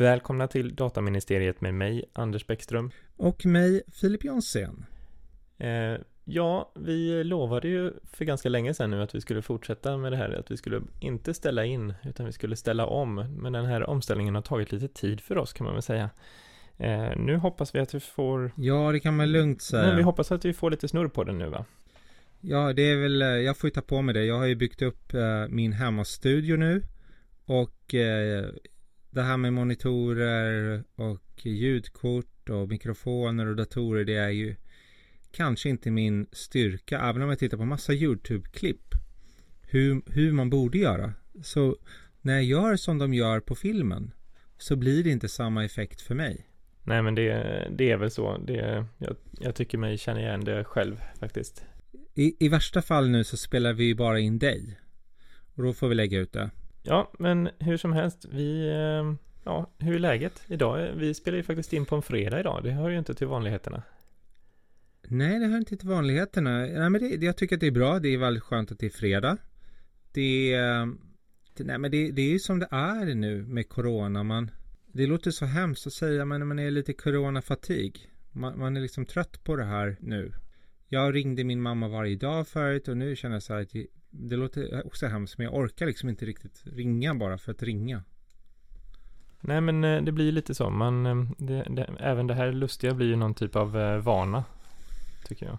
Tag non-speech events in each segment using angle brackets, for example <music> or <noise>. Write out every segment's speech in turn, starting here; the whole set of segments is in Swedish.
Välkomna till Dataministeriet med mig, Anders Bäckström. Och mig, Filip Jonsén. Eh, ja, vi lovade ju för ganska länge sedan nu att vi skulle fortsätta med det här, att vi skulle inte ställa in, utan vi skulle ställa om. Men den här omställningen har tagit lite tid för oss kan man väl säga. Eh, nu hoppas vi att vi får... Ja, det kan man lugnt säga. Men vi hoppas att vi får lite snurr på den nu va? Ja, det är väl, eh, jag får ju ta på mig det. Jag har ju byggt upp eh, min hemmastudio nu. Och eh, det här med monitorer och ljudkort och mikrofoner och datorer, det är ju kanske inte min styrka, även om jag tittar på massa YouTube-klipp. Hur, hur man borde göra. Så när jag gör som de gör på filmen så blir det inte samma effekt för mig. Nej men det, det är väl så. Det, jag, jag tycker mig känna igen det själv faktiskt. I, I värsta fall nu så spelar vi bara in dig. Och då får vi lägga ut det. Ja, men hur som helst, vi... Eh, ja, hur är läget idag? Eh, vi spelar ju faktiskt in på en fredag idag. Det hör ju inte till vanligheterna. Nej, det hör inte till vanligheterna. Nej, men det, jag tycker att det är bra. Det är väldigt skönt att det är fredag. Det, det, nej, men det, det är ju som det är nu med corona. Man, det låter så hemskt att säga, men man är lite coronafatig. Man, man är liksom trött på det här nu. Jag ringde min mamma varje dag förut och nu känner jag så här att det, låter också hemskt, men jag orkar liksom inte riktigt ringa bara för att ringa. Nej, men eh, det blir lite så. Man, eh, det, det, även det här lustiga blir ju någon typ av eh, vana, tycker jag.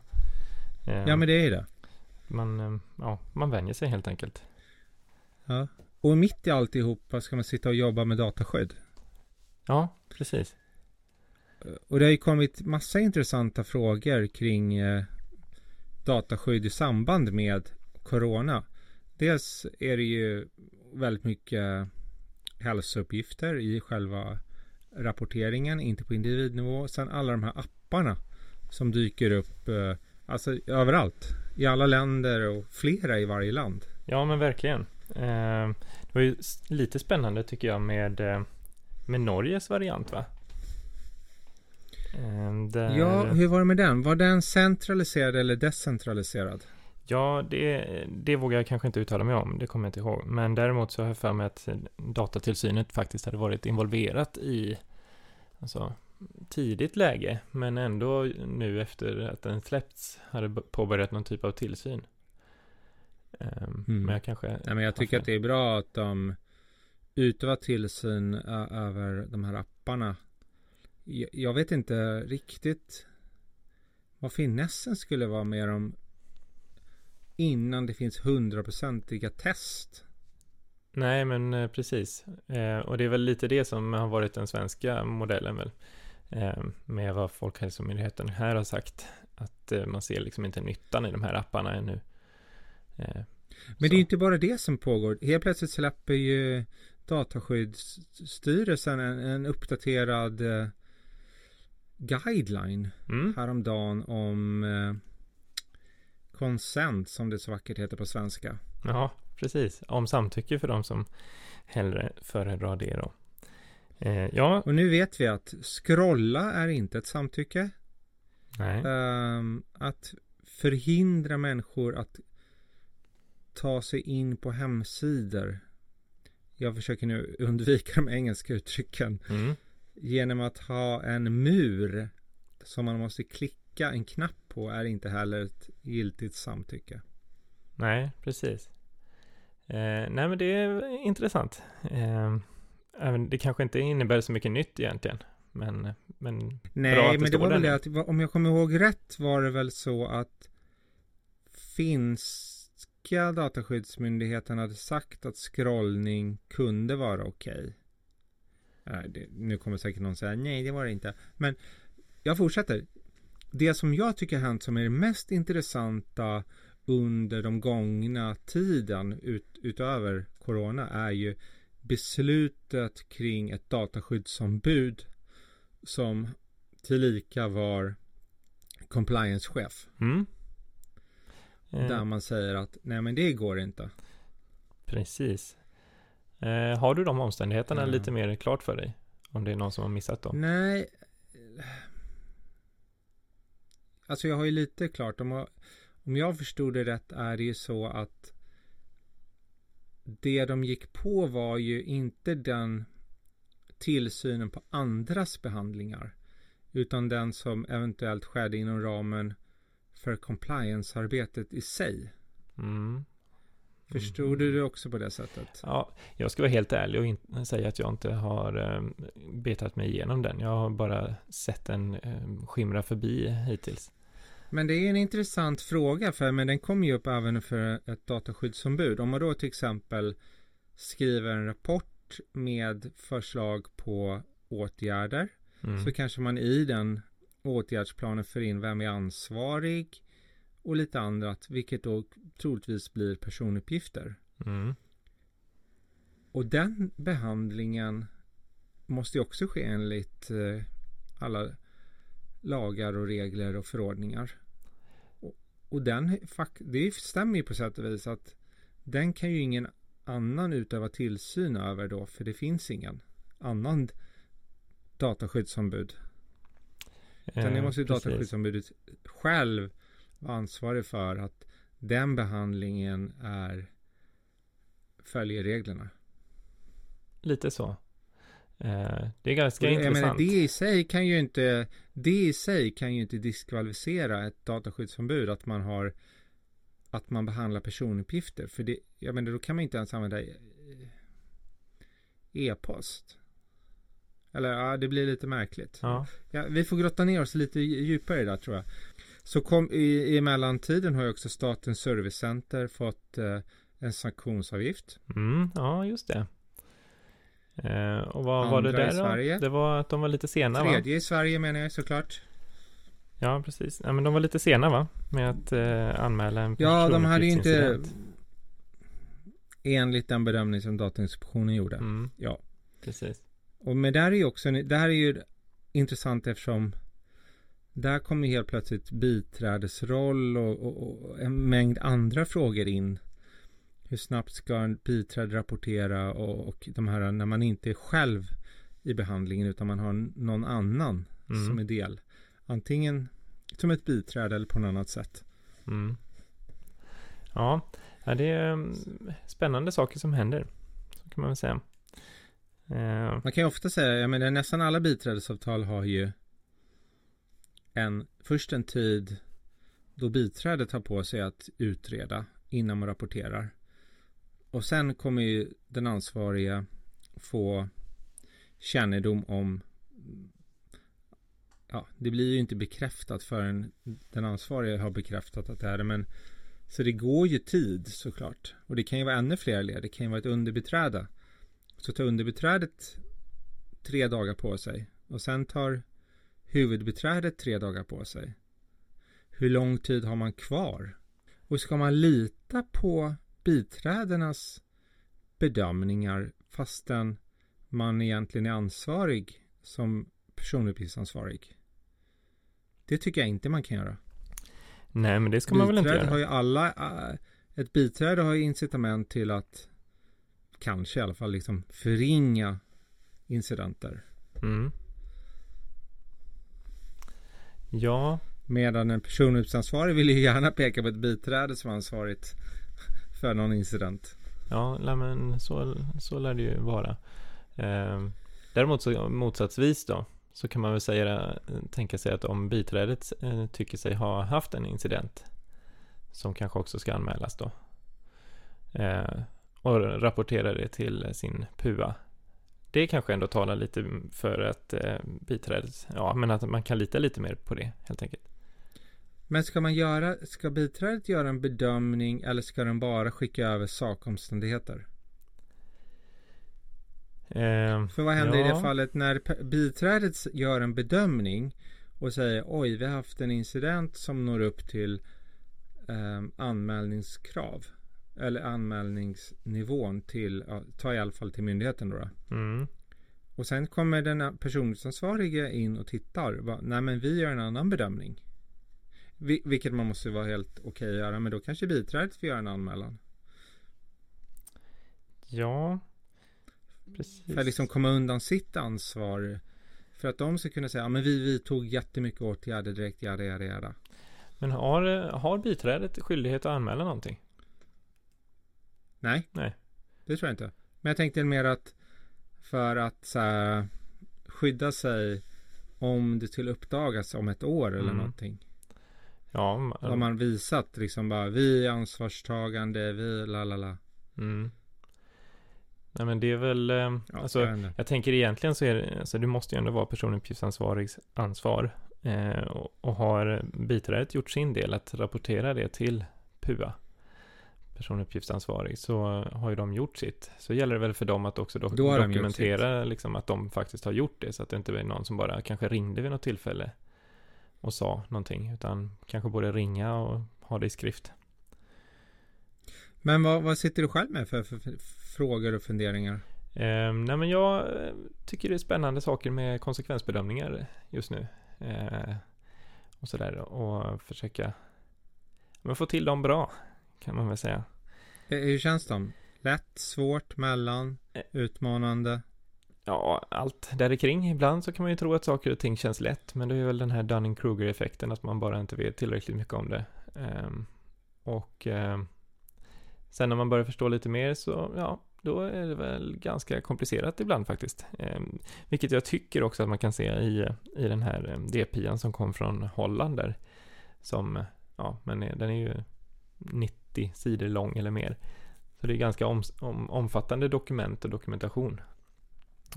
Eh, Ja, men det är det. Man, eh, ja, man vänjer sig helt enkelt. Ja. Och mitt i alltihopa ska man sitta och jobba med dataskydd. Ja, precis. Och det har ju kommit massa intressanta frågor kring eh, dataskydd i samband med corona. Dels är det ju väldigt mycket hälsouppgifter i själva rapporteringen, inte på individnivå. Sen alla de här apparna som dyker upp eh, alltså överallt. I alla länder och flera i varje land. Ja, men verkligen. Eh, det var ju lite spännande tycker jag med, eh, med Norges variant, va? Där, Ja, hur var det med den? Var den centraliserad eller decentraliserad? Ja, det, det vågar jag kanske inte uttala mig om, det kommer jag inte ihåg. Men däremot så har jag för mig att datatillsynet faktiskt hade varit involverat i alltså, tidigt läge, men ändå nu efter att den släppts hade påbörjat någon typ av tillsyn. Ehm, Mm. Men jag kanske... Nej, men jag tycker att det är bra att de utövar tillsyn över de här apparna. Jag, jag vet inte riktigt vad finessen skulle vara med dem innan det finns hundraprocentiga test. Nej, men eh, precis. Eh, och det är väl lite det som har varit den svenska modellen väl. Eh, med vad Folkhälsomyndigheten här har sagt. Att eh, man ser liksom inte nyttan i de här apparna ännu. Eh, Men så. det är inte bara det som pågår. Helt plötsligt släpper ju Dataskyddsstyrelsen en, en uppdaterad eh, guideline Mm, häromdagen om consent som det så vackert heter på svenska. ja, precis. Om samtycke för de som hellre föredrar det då. Eh, ja, Och nu vet vi att scrolla är inte ett samtycke. nej. Ehm, att förhindra människor att ta sig in på hemsidor. Jag försöker nu undvika de engelska uttrycken. Mm, Genom att ha en mur som man måste klicka en knapp på är inte heller ett giltigt samtycke. nej, precis. Eh, nej, men det är intressant. Eh, det kanske inte innebär så mycket nytt egentligen. Men, men Bra att Nej, det men det var väl det att om jag kommer ihåg rätt var det väl så att finska dataskyddsmyndigheten hade sagt att scrollning kunde vara okej. Nej, det- Nu kommer säkert någon säga nej, det var det inte. Men jag fortsätter. Det som jag tycker har hänt som är det mest intressanta under de gångna tiden ut, utöver corona är ju beslutet kring ett dataskyddsombud som tillika var compliance-chef. mm. Eh, Där man säger att nej men det går inte. Precis. Eh, har du de omständigheterna Ja. lite mer klart för dig? Om det är någon som har missat dem? Nej. Alltså jag har ju lite klart. Om jag, om jag förstod det rätt är det ju så att det de gick på var ju inte den tillsynen på andras behandlingar. Utan den som eventuellt skedde inom ramen för compliance-arbetet i sig. Mm. Förstod du det också på det sättet? Ja, jag ska vara helt ärlig och in- säga att jag inte har eh, betat mig igenom den. Jag har bara sett den eh, skimra förbi hittills. Men det är en intressant fråga för men den kommer ju upp även för ett dataskyddsombud. Om man då till exempel skriver en rapport med förslag på åtgärder Mm. så kanske man i den åtgärdsplanen för in vem är ansvarig och lite annat vilket då troligtvis blir personuppgifter. Mm. Och den behandlingen måste ju också ske enligt eh, alla lagar och regler och förordningar. Och, och den, det stämmer ju på sätt och vis att den kan ju ingen annan utöva tillsyn över då, för det finns ingen annan dataskyddsombud. Utan det Eh, måste ju dataskyddsombudet själv vara ansvarig för att den behandlingen är följer reglerna. Lite så. Eh, det är ganska det- jag intressant. menar, det i sig kan ju inte det i sig kan ju inte diskvalificera ett dataskyddsombud att man har att man behandlar personuppgifter för det jag menar då kan man inte ens använda eh, e-post. Eller ja, det blir lite märkligt. Ja. Ja, vi får grotta ner oss lite djupare i där tror jag. Så kom, i, i mellantiden har ju också Statens servicecenter fått eh, en sanktionsavgift. Mm, ja, just det. Eh, och vad var det Andra i där då? Sverige. Det var att de var lite sena va? Tredje i Sverige menar jag såklart. Ja, precis. Ja, men de var lite sena va? Med att eh, anmäla en Ja, de hade ju inte enligt den bedömning som Datainspektionen gjorde. Mm, Ja. precis. Och med där är ju också, det här är ju intressant eftersom där kommer helt plötsligt biträdesroll och, och, och en mängd andra frågor in. Hur snabbt ska en biträde rapportera och, och de här när man inte är själv i behandlingen utan man har någon annan Mm. som är del. Antingen som ett biträde eller på något annat sätt. Mm. Ja, ja, det är mm, spännande saker som händer. Så kan man väl säga. Eh, Man kan ju ofta säga, jag menar nästan alla biträdesavtal har ju en, först en tid då biträdet har på sig att utreda innan man rapporterar. Och sen kommer ju den ansvariga få kännedom om ja, det blir ju inte bekräftat förrän den ansvariga har bekräftat att det är det, men så det går ju tid såklart. Och det kan ju vara ännu fler led. Det kan ju vara ett underbiträde. Så tar underbiträdet tre dagar på sig och sen tar huvudbiträdet tre dagar på sig. Hur lång tid har man kvar? Och ska man lita på biträdenas bedömningar fastän man egentligen är ansvarig som personuppgiftsansvarig? Det tycker jag inte man kan göra. nej, men det ska man väl inte Biträde göra. har ju alla, äh, ett biträde har ju incitament till att kanske i alla fall liksom förringa incidenter. Mm. Ja, Medan en personuppgiftsansvarig vill ju gärna peka på ett biträde som ansvarigt för någon incident. ja, nej, men så, så lär det ju vara. Eh, däremot så motsatsvis då, så kan man väl säga, tänka sig att om biträdet eh, tycker sig ha haft en incident, som kanske också ska anmälas då, eh, och rapportera det till sin PUA. Det kanske ändå talar lite för att eh, biträdet, ja, men att man kan lita lite mer på det helt enkelt. Men ska man göra, ska biträdet göra en bedömning eller ska den bara skicka över sakomständigheter? Eh, För vad händer i Ja. det fallet när biträdet gör en bedömning och säger oj, vi har haft en incident som når upp till ehm, anmälningskrav eller anmälningsnivån till, ja, ta i alla fall till myndigheten då. då. mm, Och sen kommer den personsansvarige in och tittar. Va, Nej men vi gör en annan bedömning. Vi, vilket man måste vara helt okej att göra. Men då kanske biträdet får göra en anmälan. ja, precis. För att liksom komma undan sitt ansvar. För att de ska kunna säga, ja men vi vidtog jättemycket åtgärder direkt, jada jada jada. Men har, har biträdet skyldighet att anmäla någonting? Nej. Nej. Det tror jag inte. Men jag tänkte mer att för att så här, skydda sig om det till uppdagas om ett år eller Mm. någonting. Ja, Har man visat liksom bara vi är ansvarstagande, vi la la la. mm. Nej men det är väl, eh, Ja, alltså jag tänker egentligen så är det, alltså det måste ju ändå vara personuppgiftsansvarigs ansvar. Eh, och, och har biträdet gjort sin del att rapportera det till PUA, personuppgiftsansvarig, så har ju de gjort sitt. Så gäller det väl för dem att också do- dokumentera liksom att de faktiskt har gjort det, så att det inte är någon som bara kanske ringde vid något tillfälle och sa någonting, utan kanske både ringa och ha det i skrift. Men vad, vad sitter du själv med för, för, för frågor och funderingar? Eh, nej men jag eh, tycker det är spännande saker med konsekvensbedömningar just nu. Eh, och sådär och försöka men få till dem bra kan man väl säga. Eh, Hur känns de? Lätt, svårt, mellan, Eh. utmanande? Ja, allt där kring. Ibland så kan man ju tro att saker och ting känns lätt, men det är väl den här Dunning-Kruger-effekten, att man bara inte vet tillräckligt mycket om det. Um, och um, sen när man börjar förstå lite mer så, ja, då är det väl ganska komplicerat ibland faktiskt. Um, vilket jag tycker också att man kan se i, i den här um, DPian som kom från Holland där. Som, ja, men eh, den är ju 90 sidor lång eller mer. Så det är ganska om, om, omfattande dokument och dokumentation.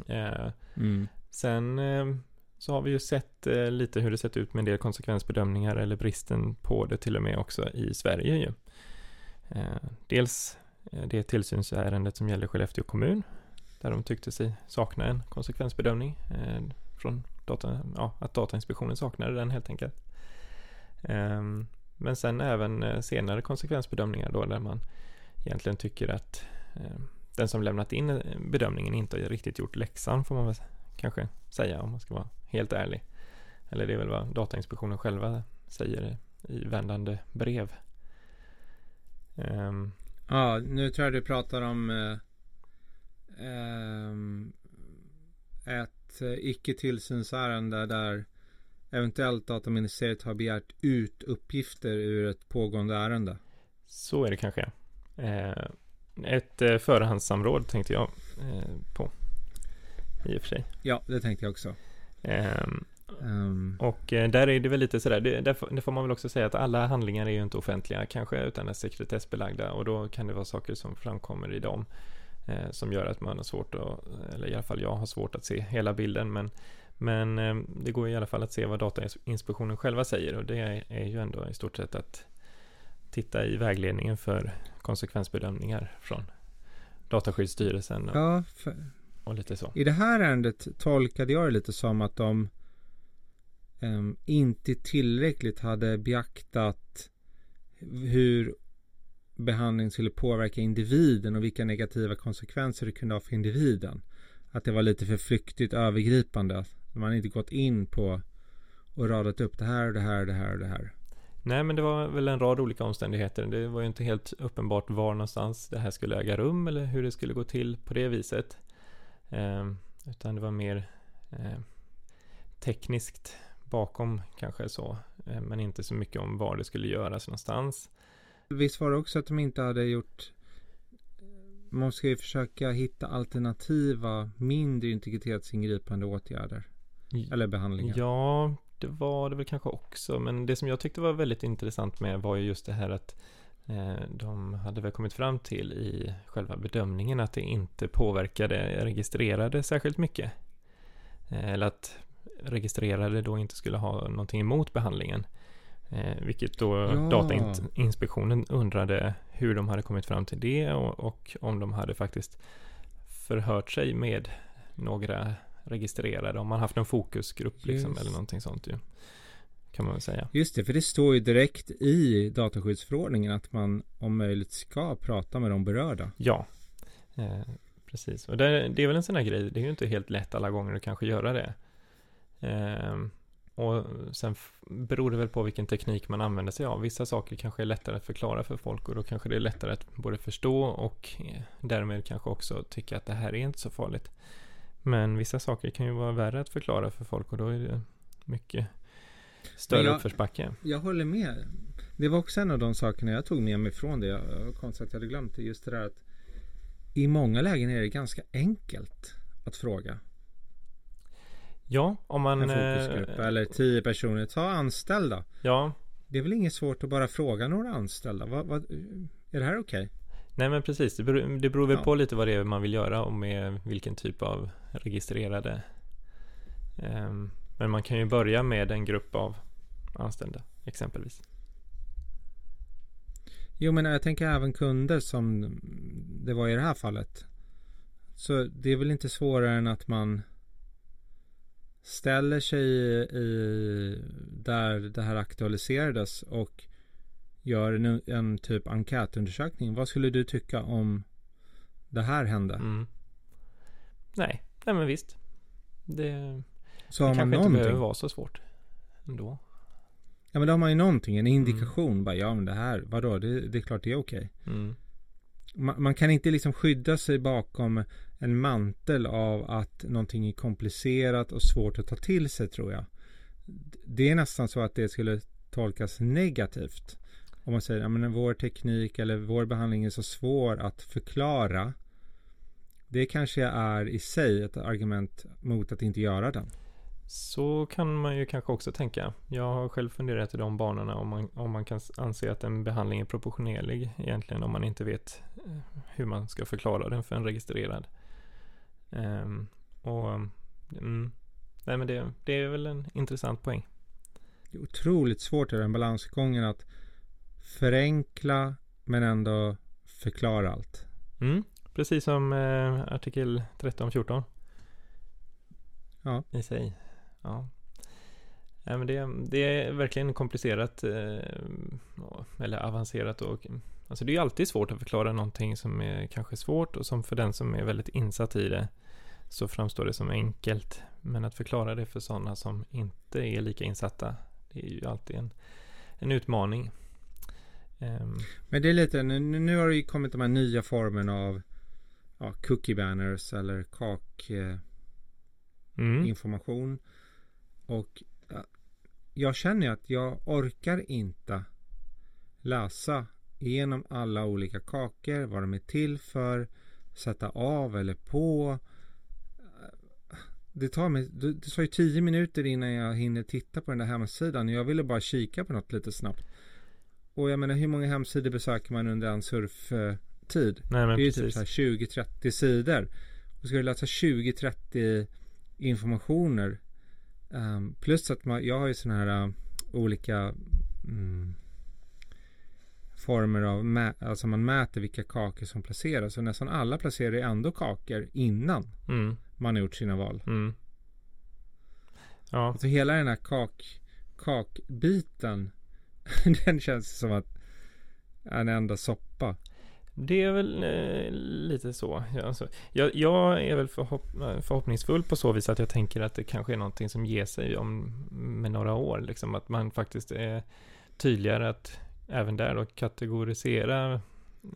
Eh, Mm. Sen eh, så har vi ju sett eh, lite hur det sett ut med en del konsekvensbedömningar eller bristen på det till och med också i Sverige ju. Dels det tillsynsärendet som gäller Skellefteå kommun där de tyckte sig sakna en konsekvensbedömning från data, ja, att Datainspektionen saknade den helt enkelt. Ehm, men sen även senare konsekvensbedömningar då där man egentligen tycker att den som lämnat in eh, bedömningen inte har riktigt gjort läxan får man väl kanske säga om man ska vara helt ärlig. Eller det är väl vad Datainspektionen själva säger i vändande brev. Ehm, Ja, nu tror jag du pratar om eh, ehm, ett eh, icke tillsynsärende där eventuellt dataministeriet har begärt ut uppgifter ur ett pågående ärende. så är det kanske. Eh, ett eh, förhandssamråd tänkte jag eh, på. I och för sig. Ja, det tänkte jag också. Ehm, Ehm, Och eh, där är det väl lite sådär, det, där, får- man väl också säga att alla handlingar är ju inte offentliga kanske, utan är sekretessbelagda och då kan det vara saker som framkommer i dem eh, som gör att man har svårt att, eller i alla fall jag har svårt att se hela bilden, men, men eh, det går i alla fall att se vad Datainspektionen själva säger och det är ju ändå i stort sett att titta i vägledningen för konsekvensbedömningar från Dataskyddsstyrelsen och, ja, för, och lite så. I det här ärendet tolkade jag det lite som att de ehm, inte tillräckligt hade beaktat hur behandling skulle påverka individen och vilka negativa konsekvenser det kunde ha för individen. Att det var lite för flyktigt övergripande. Man inte gått in på och radat upp det här och det här och det här och det här. Nej, men det var väl en rad olika omständigheter. Det var ju inte helt uppenbart var någonstans det här skulle äga rum eller hur det skulle gå till på det viset. Eh, utan det var mer eh, tekniskt bakom kanske så, eh, men inte så mycket om var det skulle göras någonstans. Visst var det också att de inte hade gjort man ska ju försöka hitta alternativa mindre integritetsingripande åtgärder eller behandlingar. Ja, det var det väl kanske också, men det som jag tyckte var väldigt intressant med var ju just det här att eh, de hade väl kommit fram till i själva bedömningen att det inte påverkade registrerade särskilt mycket. Eh, eller att registrerade då inte skulle ha någonting emot behandlingen. Eh, vilket då Ja. Datainspektionen undrade hur de hade kommit fram till det och, och om de hade faktiskt förhört sig med några registrerade, om man haft en fokusgrupp liksom, Just. eller någonting sånt ju. Kan man väl säga. Just det, för det står ju direkt i dataskyddsförordningen att man om möjligt ska prata med de berörda. Ja, eh, precis. Och det, det är väl en sån här grej, det är ju inte helt lätt alla gånger att kanske göra det. Eh, och sen beror det väl på vilken teknik man använder sig av. Vissa saker kanske är lättare att förklara för folk och då kanske det är lättare att både förstå och eh, därmed kanske också tycka att det här är inte så farligt. Men vissa saker kan ju vara värre att förklara för folk och då är det mycket större jag- uppförsbacke. Jag håller med. Det var också en av de sakerna jag tog med mig från det. Jag konstigt att jag hade glömt det. Just det där att i många lägen är det ganska enkelt att fråga? Ja, om man... En fokusgrupp eh, eller tio personer. Ta anställda. Ja, Det är väl inget svårt att bara fråga några anställda. Vad, vad, är det här okej? Nej men precis. Det beror, det beror väl Ja. på lite vad det är man vill göra och med vilken typ av registrerade. Ehm, men man kan ju börja med en grupp av anställda, exempelvis. Jo men jag tänker även kunder som det var i det här fallet. Så det är väl inte svårare än att man ställer sig i, i där det här aktualiserades och gör en, en typ enkätundersökning. Vad skulle du tycka om det här hände? Mm. Nej, nej men visst. Det, Så det har man kanske inte någonting. behöver vara så svårt ändå. Ja men då har man ju någonting, en indikation. Bara, ja men det här, vadå, det, det är klart det är okej. Mm. man, man kan inte liksom skydda sig bakom en mantel av att någonting är komplicerat och svårt att ta till sig tror jag. Det är nästan så att det skulle tolkas negativt. Om man säger att vår teknik eller vår behandling är så svår att förklara. Det kanske är i sig ett argument mot att inte göra den. Så kan man ju kanske också tänka. Jag har själv funderat i de banorna om man, om man kan anse att en behandling är proportionerlig egentligen om man inte vet eh, hur man ska förklara den för en registrerad. Ehm, och mm, nej men det, det är väl en intressant poäng. Det är otroligt svårt i den balansgången att förenkla men ändå förklara allt. Mm, precis som eh, artikel 1314 Ja. i sig. Ja. Ja, men det, det är verkligen komplicerat eh, eller avancerat och alltså det är alltid svårt att förklara någonting som är kanske svårt och som för den som är väldigt insatt i det så framstår det som enkelt. Men att förklara det för sådana som inte är lika insatta det är ju alltid en, en utmaning. Ehm, Men det är lite, nu, nu har det ju kommit de här nya formerna av ja, cookie banners eller kakinformation. mm, Och ja, jag känner att jag orkar inte läsa igenom alla olika kakor, vad de är till för, sätta av eller på. Det tar mig, det tar ju tio minuter innan jag hinner titta på den där hemsidan. Jag ville bara kika på något lite snabbt. Och jag menar hur många hemsidor besöker man under en surftid? nej Det är ju typ precis. så här 20-30 sidor. Och ska du läsa 20-30 informationer. ehm, plus att man, jag har ju sådana här uh, olika mm, former av, mä, alltså man mäter vilka kakor som placeras. Och nästan alla placerar ju ändå kakor innan Mm, man har gjort sina val. mm. Ja, Alltså hela den här kak, kakbiten. <laughs> den känns som att en enda soppa. Det är väl eh, lite så. Ja, alltså, jag, jag är väl förhopp förhoppningsfull på så vis att jag tänker att det kanske är någonting som ger sig om med några år. Liksom, att man faktiskt är tydligare att även där då kategorisera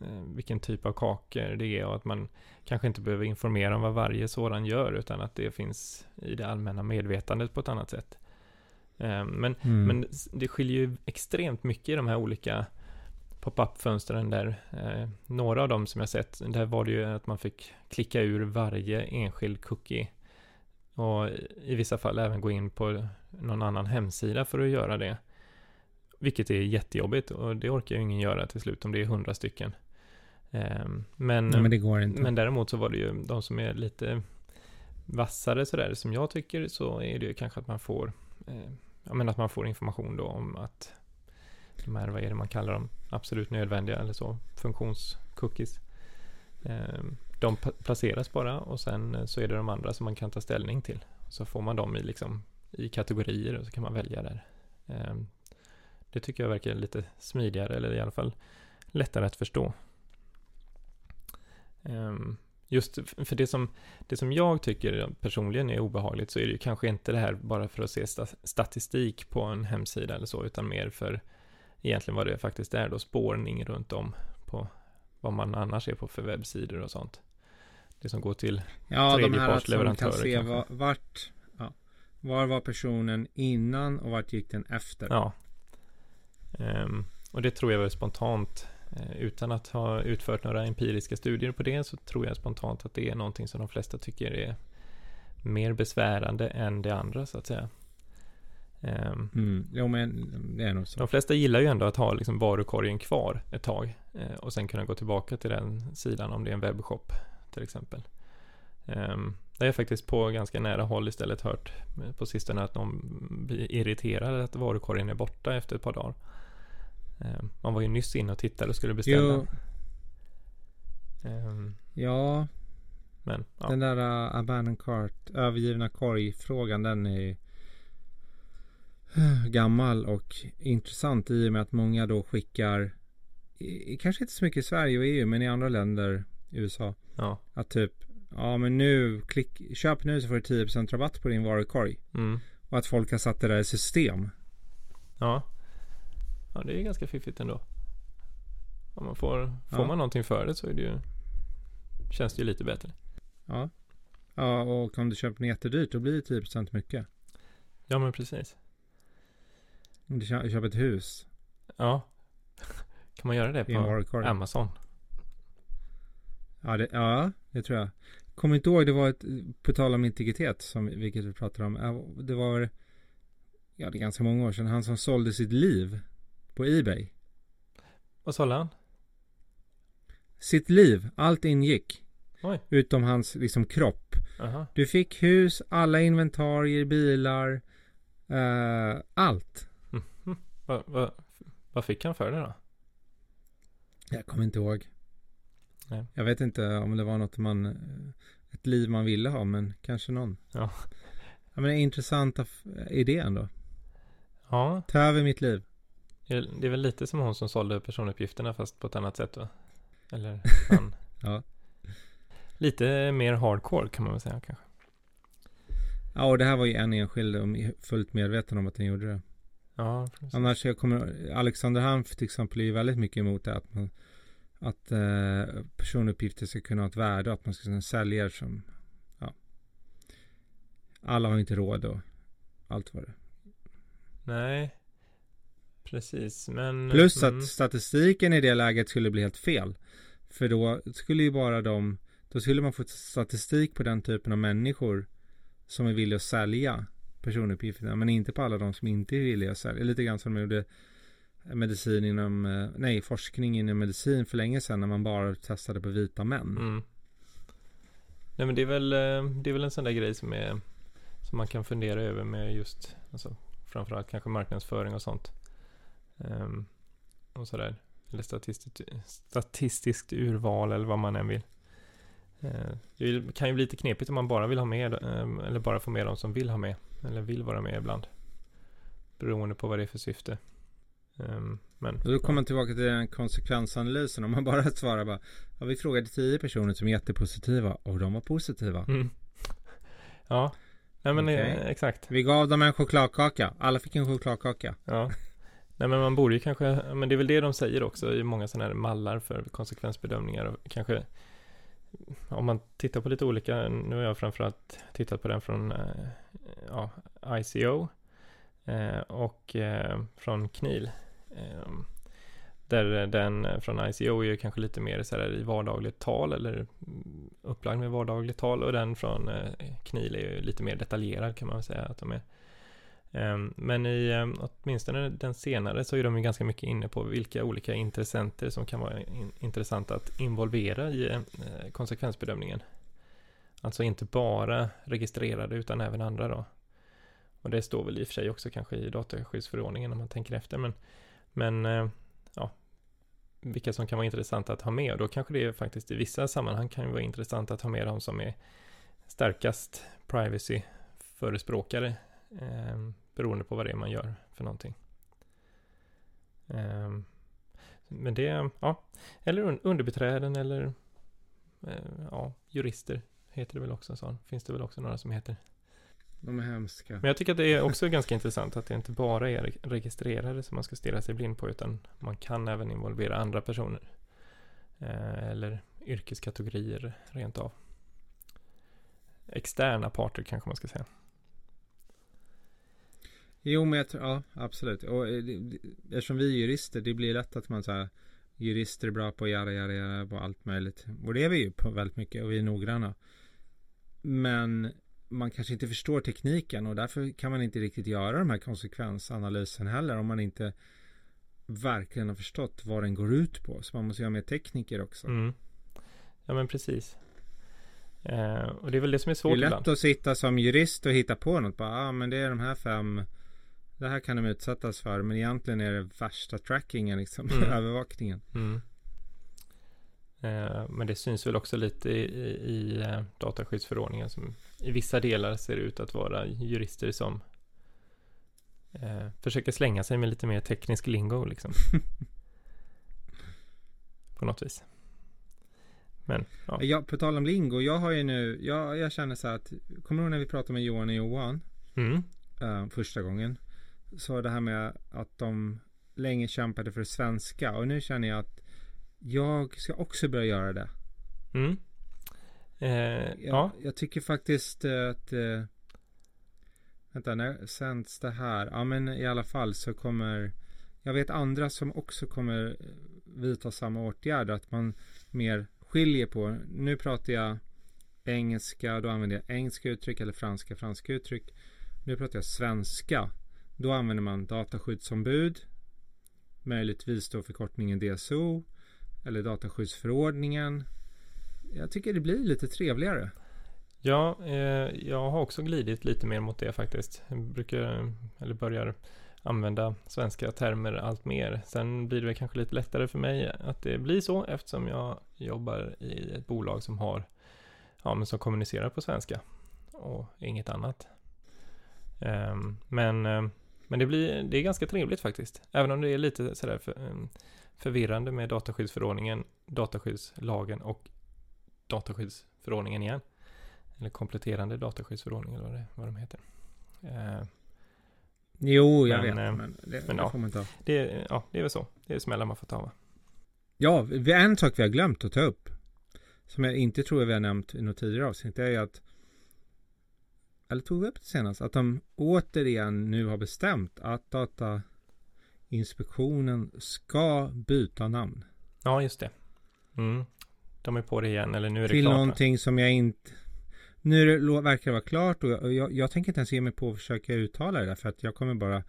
eh, vilken typ av kakor det är och att man kanske inte behöver informera om vad varje sådan gör utan att det finns i det allmänna medvetandet på ett annat sätt. Eh, men Mm. men det skiljer ju extremt mycket i de här olika pop-up-fönstren där. Eh, några av dem som jag sett, där var det ju att man fick klicka ur varje enskild cookie. Och i- vissa fall även gå in på någon annan hemsida för att göra det. Vilket är jättejobbigt och det orkar ju ingen göra till slut om det är hundra stycken. Eh, men, Nej, men det går inte. men däremot så var det ju de som är lite vassare sådär, som jag tycker, så är det ju kanske att man får, eh, ja men att man får information då om att de här, vad är det man kallar dem, absolut nödvändiga eller så, funktionscookies. Eh, de placeras bara och sen eh, så är det de andra som man kan ta ställning till. Så får man dem i liksom i kategorier och så kan man välja där. Eh, det tycker jag verkar lite smidigare eller i alla fall lättare att förstå. Just för det som, det som jag tycker personligen är obehagligt så är det ju kanske inte det här bara för att se sta- statistik på en hemsida eller så, utan mer för egentligen vad det faktiskt är då, spårning runt om på vad man annars är på för webbsidor och sånt. Det som går till, Ja, de här att kan tredjepartsleverantörer se kanske. va- vart, ja, var var personen innan och vart gick den efter. ja. Ehm, och det tror jag väl spontant, utan att ha utfört några empiriska studier på det, så tror jag spontant att det är någonting som de flesta tycker är mer besvärande än det andra så att säga. Um, mm. Jo, men. De flesta gillar ju ändå att ha liksom varukorgen kvar ett tag eh, och sen kunna gå tillbaka till den sidan om det är en webbshop till exempel. Det har jag faktiskt på ganska nära håll istället hört på sistone att någon blir irriterad att varukorgen är borta efter ett par dagar. Um, man var ju nyss inne och tittade och skulle beställa. Um, ja. Men, ja. Den där uh, abandoned cart, övergivna korg-frågan, den är gammal och intressant i och med att många då skickar kanske inte så mycket i Sverige och EU men i andra länder USA. Ja. Att typ Ja men nu klick, köp nu så får du 10% rabatt på din varukorg. Mm. Och att folk har satt det där i system. Ja. Ja det är ganska fiffigt ändå. Om man får, får ja. man någonting för det så är det ju Känns det ju lite bättre. Ja. Ja och om du köper den jättedyrt då blir det 10% mycket. Ja men precis. Om du köper ett hus. Ja. <laughs> Kan man göra det på Amazon? Ja det, ja, det tror jag. Kommer inte ihåg, det var ett, på tal om integritet, som, vilket vi pratade om. Det var, ja det är ganska många år sedan, han som sålde sitt liv på Ebay. Vad sålde han? Sitt liv, allt ingick. Oj. Utom hans liksom kropp. Aha. Du fick hus, alla inventarier, bilar, uh, allt. Mm. Vad va, va fick han för det då? Jag kommer inte ihåg. Nej. Jag vet inte om det var något man ett liv man ville ha men kanske någon. Ja. Ja men det är intressanta idé ändå. Ja. Ta över mitt liv. Det är väl lite som hon som sålde personuppgifterna fast på ett annat sätt va? Eller <laughs> han. ja. Lite mer hardcore kan man väl säga kanske. Ja och det här var ju en enskild och fullt medveten om att den gjorde det. Ja. Precis. Annars jag kommer Alexander Hanf till exempel är ju väldigt mycket emot det att man att eh, personuppgifter ska kunna ha ett värde och att man ska kunna sälja som ja, alla har inte råd och allt vad det Nej, precis, men Plus att mm. statistiken i det läget skulle bli helt fel. För då skulle ju bara de Då skulle man få statistik på den typen av människor Som är villiga att sälja personuppgifterna men inte på alla de som inte är villiga att sälja. Lite grann som de gjorde medicin inom, eh, nej forskning inom medicin för länge sedan när man bara testade på vita män. Mm. Nej men det är väl, eh, det är väl en sån där grej som är som man kan fundera över med just alltså, framförallt kanske marknadsföring och sånt. Um, och sådär. Eller statistiskt, statistiskt urval eller vad man än vill. Uh, det kan ju bli lite knepigt om man bara vill ha med um, eller bara få med de som vill ha med. Eller vill vara med ibland. Beroende på vad det är för syfte. Men, då kommer man tillbaka till den konsekvensanalysen. Om man bara svarar bara. Ja, vi frågade tio personer som är jättepositiva och de var positiva. Mm. Ja, Nej, men okay. eh, exakt. Vi gav dem en chokladkaka. Alla fick en chokladkaka. Ja. Nej men man borde ju kanske, men det är väl det de säger också i många sådana här mallar för konsekvensbedömningar och kanske om man tittar på lite olika, nu har jag framförallt tittat på den från eh, ja, ICO eh, och eh, från KNIL där den från ICO är ju kanske lite mer så här i vardagligt tal eller upplagd med vardagligt tal och den från KNIL är ju lite mer detaljerad kan man säga att de är. Ehm, men i ehm, åtminstone den senare så är de ju ganska mycket inne på vilka olika intressenter som kan vara intressanta att involvera i ehm, eh, konsekvensbedömningen. Alltså inte bara registrerade utan även andra då. Och det står väl i och för sig också kanske i dataskyddsförordningen om man tänker efter men men eh, ja, vilka som kan vara intressanta att ha med och då kanske det är faktiskt i vissa sammanhang kan vara intressant att ha med de som är starkast privacy förespråkare eh, beroende på vad det är man gör för någonting. Eh, men det, ja, eller underbiträden eller eh, ja, jurister heter det väl också, så finns det väl också några som heter. De är hemska. Men jag tycker att det är också ganska <laughs> intressant att det inte bara är registrerade som man ska stirra sig blind på utan man kan även involvera andra personer. Eh, eller yrkeskategorier rent av. Externa parter kanske man ska säga. Jo men jag tror, ja absolut. Och eh, eftersom vi är jurister, det blir lätt att man säger jurister är bra på göra, göra, göra på allt möjligt. Och det är vi ju på väldigt mycket och vi är noggranna. Men man kanske inte förstår tekniken och därför kan man inte riktigt göra de här konsekvensanalysen heller om man inte verkligen har förstått vad den går ut på. Så man måste göra med tekniker också. Mm. Ja men precis. Eh, och det är väl det som är svårt Det är lätt ibland. att sitta som jurist och hitta på något. Bara, ah, men det är de här fem. Det här kan de utsättas för. Men egentligen är det värsta trackingen liksom. Mm. <laughs> övervakningen. Mm. Eh, men det syns väl också lite i, i, i eh, dataskyddsförordningen som i vissa delar ser ut att vara jurister som eh, försöker slänga sig med lite mer teknisk lingo liksom. <laughs> På något vis. Men, ja. Ja, på tal om lingo. Jag har ju nu. Jag, jag känner så här att. Kommer du ihåg när vi pratade med Johan och Johan? Mm. eh, första gången. Så det här med att de länge kämpade för svenska. Och nu känner jag att jag ska också börja göra det. Mm. Eh, Jag, ja. jag tycker faktiskt eh, att eh, Vänta, när sänds det här? Ja men i alla fall så kommer Jag vet andra som också kommer eh, vidta samma åtgärder. Att man mer skiljer på. Nu pratar jag engelska, då använder jag engelska uttryck eller franska, franska uttryck. Nu pratar jag svenska. Då använder man dataskyddsombud. Möjligtvis då förkortningen DSO. Eller dataskyddsförordningen. Jag tycker det blir lite trevligare. Ja, eh, jag har också glidit lite mer mot det faktiskt. Jag brukar, eller börjar använda svenska termer allt mer. Sen blir det kanske lite lättare för mig att det blir så eftersom jag jobbar i ett bolag som har, ja men som kommunicerar på svenska och inget annat. Eh, men, eh, men det blir, det är ganska trevligt faktiskt. Även om det är lite sådär för, ehm, förvirrande med dataskyddsförordningen, dataskyddslagen och dataskyddsförordningen igen. Eller kompletterande dataskyddsförordning eller vad, det, vad de heter. Eh, Jo, jag Men, vet. eh, Men det, men det får man ta. det, ja, det är väl så. Det är smällar man får ta va? Ja, en sak vi har glömt att ta upp. Som jag inte tror vi har nämnt i något tidigare avsnitt. Det är ju att eller tog vi upp det senast? Att de återigen nu har bestämt att Datainspektionen ska byta namn. Ja, just det. Mm. De är på det igen, eller nu är det Till klart. va? någonting som jag inte... Nu det, verkar det vara klart och jag, jag, jag tänker inte ens ge mig på att försöka uttala det där, för att jag kommer bara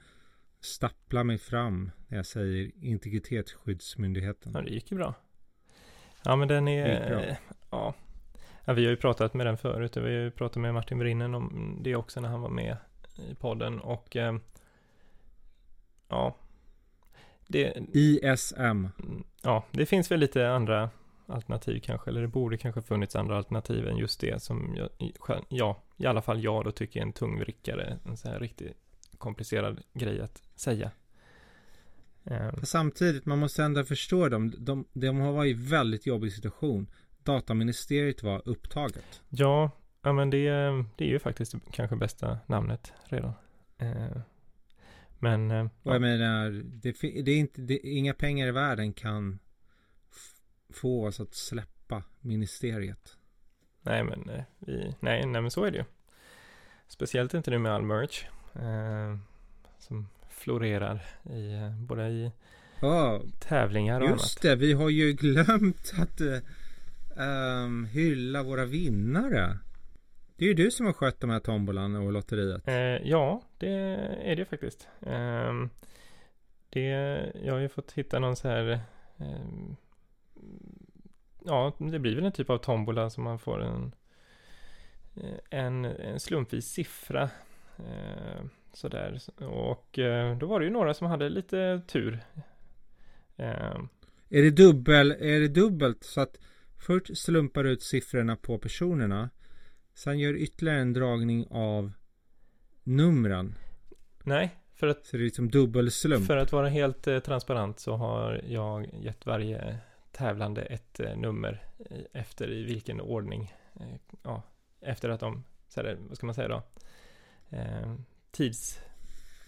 stappla mig fram när jag säger Integritetsskyddsmyndigheten. Ja, det gick ju bra. Ja, men den är... Ja. Ja. Vi har ju pratat med den förut. och Vi har ju pratat med Martin Brinnen om det också när han var med i podden. Och... Eh, ja. Det, ISM. Mm, Ja, det finns väl lite andra alternativ kanske, eller det borde kanske funnits andra alternativ än just det som jag, ja, i alla fall jag då tycker är en tungvrickare, en så här riktigt komplicerad grej att säga. Eh, Fast Samtidigt, man måste ändå förstå dem. De, de har varit i väldigt jobbig situation. Dataministeriet var upptaget. ja, ja, men det, det är ju faktiskt kanske bästa namnet redan. Eh, men, eh, Och jag ja, menar, det, det är inte, det, inga pengar i världen kan få oss att släppa ministeriet. nej men, eh, vi, nej, nej men så är det ju. Speciellt inte nu med all merch. Eh, som florerar i, både i Ja, tävlingar och annat. just det. Vi har ju glömt att eh, ehm, hylla våra vinnare. Det är ju du som har skött de här tombolan och lotteriet. Eh, ja, det är det faktiskt. Ehm, det, jag har ju fått hitta någon så här, ehm, ja, det blir väl en typ av tombola som man får en, eh, en, en slumpvis siffra. Eh, sådär, och eh, då var det ju några som hade lite tur. Ehm, Är det dubbel, är det dubbelt så att först slumpar du ut siffrorna på personerna. Sen gör ytterligare en dragning av numren. nej, för att Så det är liksom dubbelslump. För att vara helt eh, transparent så har jag gett varje tävlande ett eh, nummer i, efter i vilken ordning, eh, ja, efter att de, så här, vad ska man säga då, eh, tids,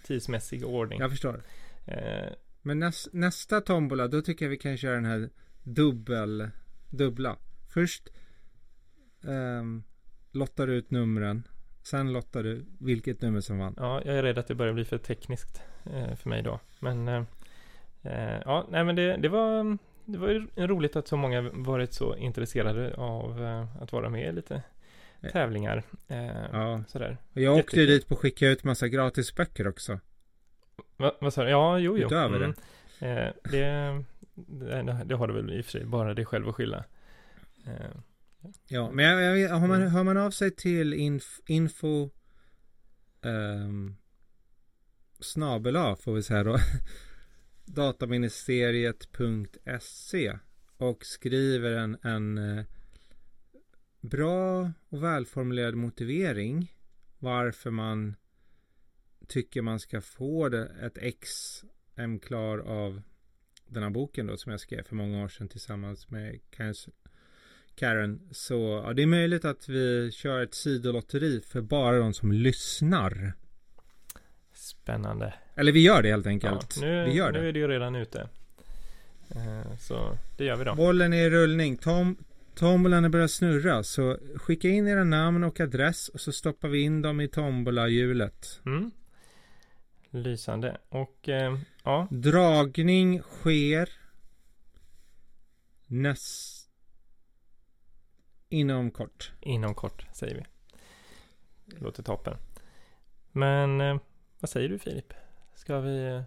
tidsmässig ordning. Jag förstår. Eh, Men näs, nästa tombola, då tycker jag vi kan köra den här dubbel, dubbla. Först um, lottar du ut numren. Sen lottar du vilket nummer som vann. ja, jag är rädd att det börjar bli för tekniskt eh, för mig då. Men, eh, eh, ja, nej men det, det var, det var ju roligt att så många varit så intresserade av eh, att vara med lite tävlingar. Eh, Ja. Sådär. Och jag åkte ju dit på att skicka ut massa gratis böcker också. Va, vad sa du? Ja, jo, jo. Utöver Mm. Eh, det, det, det har du väl i och för sig bara dig själv att skylla. Eh, Ja, men jag, jag, har, man, hör man av sig till inf, info um, snabel A får vi säga då <laughs> dataministeriet.se och skriver en, en eh, bra och välformulerad motivering varför man tycker man ska få det, ett exemplar av den här boken då som jag skrev för många år sedan tillsammans med Karen. Så ja, det är möjligt att vi kör ett sidolotteri för bara de som lyssnar. spännande. Eller vi gör det helt Ja, enkelt. nu, vi gör nu det. är det ju redan ute. Eh, så det gör vi då. Bollen är i rullning. Tom, tombolan har börjat snurra. Så skicka in era namn och adress och så stoppar vi in dem i tombolahjulet. Mm. Lysande. Och eh, ja, Dragning sker näst inom kort. inom kort säger vi. Låter toppen. Men eh, vad säger du Filip? Ska vi eh,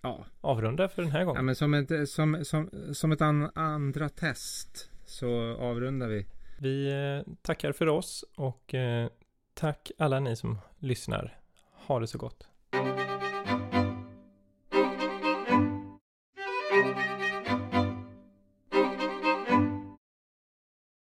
Ja, avrunda för den här ja gången? men som ett, som, som, som ett an, andra test så avrundar vi. Vi eh, tackar för oss och eh, tack alla ni som lyssnar. Ha det så gott.